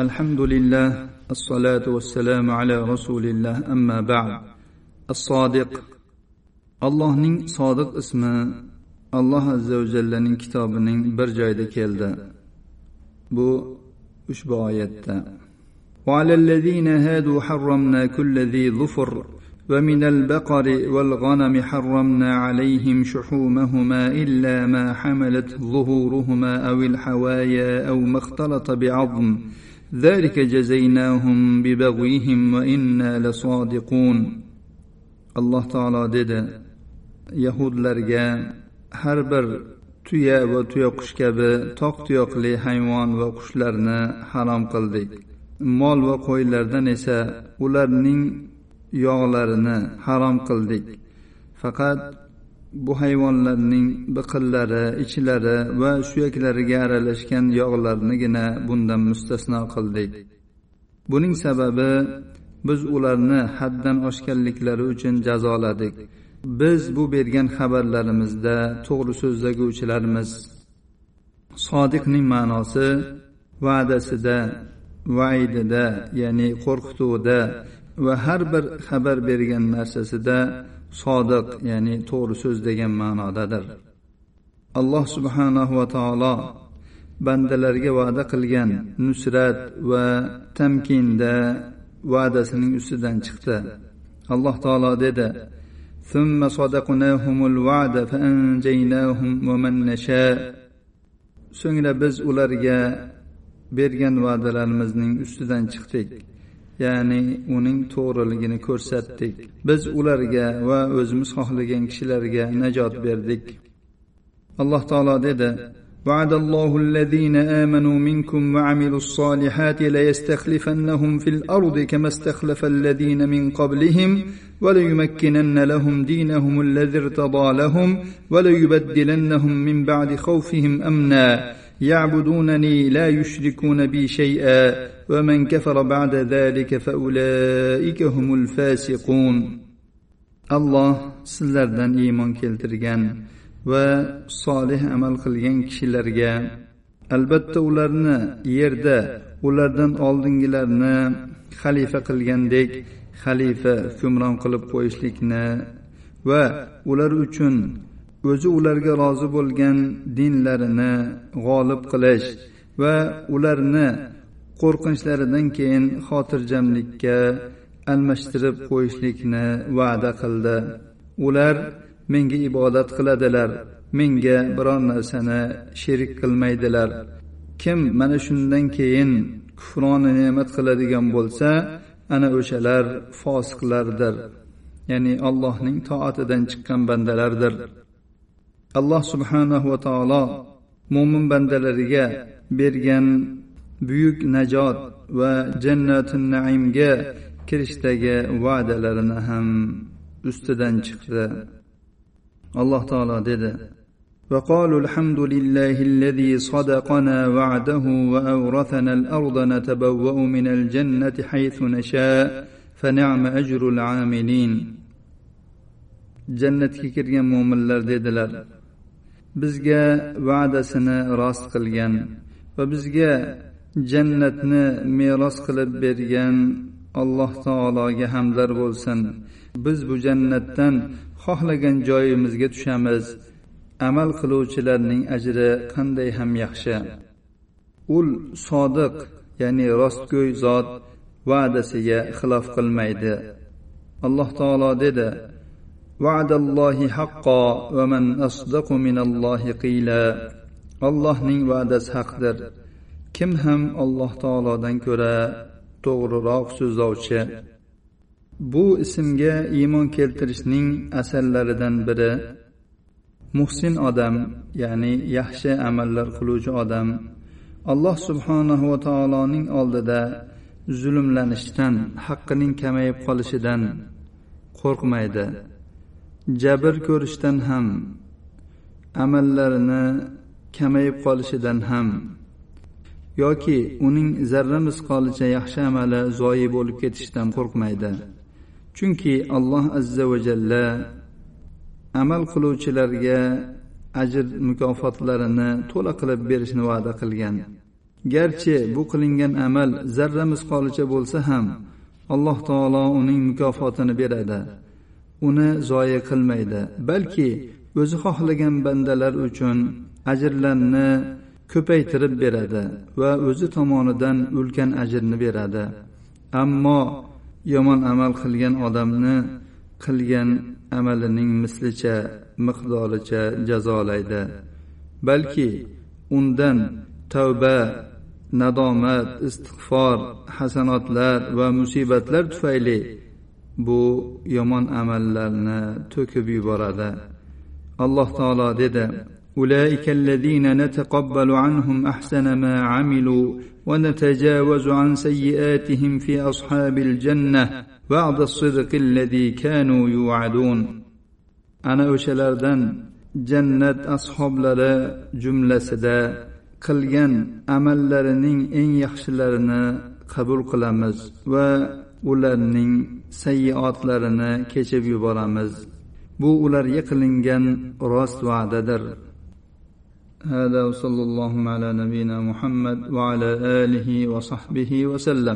الحمد لله الصلاة والسلام على رسول الله أما بعد. الصادق الله نين صادق اسمه الله عز وجل كتاب نين برجايد كيلدا بو ushbu oyatda. وعلى الذين هادوا حرمنا كل ذي ظفر ومن البقر والغنم حرمنا عليهم شحومهما إلا ما حملت ظهورهما أو الحوايا أو ما اختلط بعظم ذلك جزيناهم ببغيهم وإنا لصادقون الله تعالى dedi yahudlarga har bir tuya va tuyaqush kabi toq tuyoqli hayvon va qushlarni harom qildik mol va qo'ylardan esa ularning yog'larini harom qildik faqat bu hayvonlarning biqinlari ichlari va suyaklariga aralashgan yog'larnigina bundan mustasno qildik. Buning sababi biz ularni haddan oshganliklari uchun jazoladik. Biz bu bergan xabarlarimizda to'g'ri so'zlaguvchilarmiz sodiqning ma'nosi va'dasida vaidida ya'ni qo'rqituvida va har bir xabar bergan narsasida sodiq ya'ni to'g'ri so'z degan ma'nodadir alloh subhanahu va taolo bandalarga va'da qilgan nusrat va tamkinda va'dasining ustidan chiqdi alloh taolo dedi ثم صدقناهم الوعد فأنجيناهم ومن نشاء so'ngra biz ularga bergan va'dalarimizning ustidan chiqdik ya'ni uning to'g'riligini ko'rsatdik biz ularga va o'zimiz xohlagan kishilarga najot berdik alloh taolo dedi وعد الله الذين آمنوا منكم وعملوا الصالحات ليستخلفنهم في الأرض كما استخلف الذين من قبلهم وليمكنن لهم دينهم الذي ارتضى لهم وليبدلنهم من بعد خوفهم أمنا يعبدونني لا يشركون بي شيئا ومن كفر بعد ذلك فأولئك هم الفاسقون الله سلردن إيمان كيلترغن va solih amal qilgan kishilarga albatta ularni yerda ulardan oldingilarni xalifa qilgandek xalifa hukmron qilib qo'yishlikni va ular uchun o'zi ularga rozi bo'lgan dinlarini g'olib qilish va ularni qo'rqinchlaridan keyin xotirjamlikka almashtirib qo'yishlikni va'da qildi. Ular menga ibodat qiladilar menga biron narsani sherik qilmaydilar. Kim mana shundan keyin kufroni ne'mat qiladigan bo'lsa ana o'shalar fosiqlardir ya'ni allohning toatidan chiqqan bandalardir. alloh subhanahu va taolo mo'min bandalariga bergan buyuk najot va jannatin naimga kirishdagi va'dalarini ham ustidan chiqdi alloh taolo dedi وقالوا الحمد لله الذي صدقنا وعده وأورثنا الأرض نتبوأ من الجنة حيث نشاء فنعم أجر العاملين jannatga kirgan mo'minlar dedilar bizga va'dasini rost qilgan va bizga jannatni meros qilib bergan alloh taologa hamdlar bo'lsin. Biz bu jannatdan xohlagan joyimizga tushamiz. Amal qiluvchilarning ajri qanday ham yaxshi. Ul sodiq ya'ni rostgo'y zot va'dasiga xilof qilmaydi. Alloh taolo dedi وعد الله حقا ومن أصدق من الله قيلا allohning va'dasi haqdir kim ham alloh taolodan ko'ra to'g'riroq so'zlovchi bu ismga iymon keltirishning asallaridan biri muhsin odam ya'ni yaxshi amallar qiluvchi odam alloh subhanahu va taoloning oldida zulmlanishdan haqqining kamayib qolishidan qo'rqmaydi Jabr ko'rishdan ham amallarini kamayib qolishidan ham yoki uning zarra misqolicha yaxshi amali zoyi bo'lib ketishidan qo'rqmaydi. Chunki alloh azza va jalla amal qiluvchilarga ajr mukofotlarini to'la qilib berishni va'da qilgan. Garchi bu qilingan amal zarra misqolicha bo'lsa ham alloh taolo uning mukofotini beradi. Uni zoya qilmaydi balki o'zi xohlagan bandalar uchun ajrlarni ko'paytirib beradi va o'zi tomonidan ulkan ajrni beradi. Ammo yomon amal qilgan odamni qilgan amalining mislicha miqdoricha jazolaydi balki undan tavba nadomat istig'for hasanotlar va musibatlar tufayli bu yomon amallarni to'kib yuboradi alloh taolo dedi أولئك الذين نتقبل عنهم أحسن ما عملوا ونتجاوز عن سيئاتهم في أصحاب الجنة بعد الصدق الذي كانوا يوعدون أنا أشلردن جنة أصحاب لرا جملة سدا qilgan amallarining eng yaxshilarini qabul qilamiz va ularning sayyiotlarini kechib yuboramiz bu ularga qilingan rost va'dadir هذا وصلى الله على نبينا محمد وعلى اله وصحبه وسلم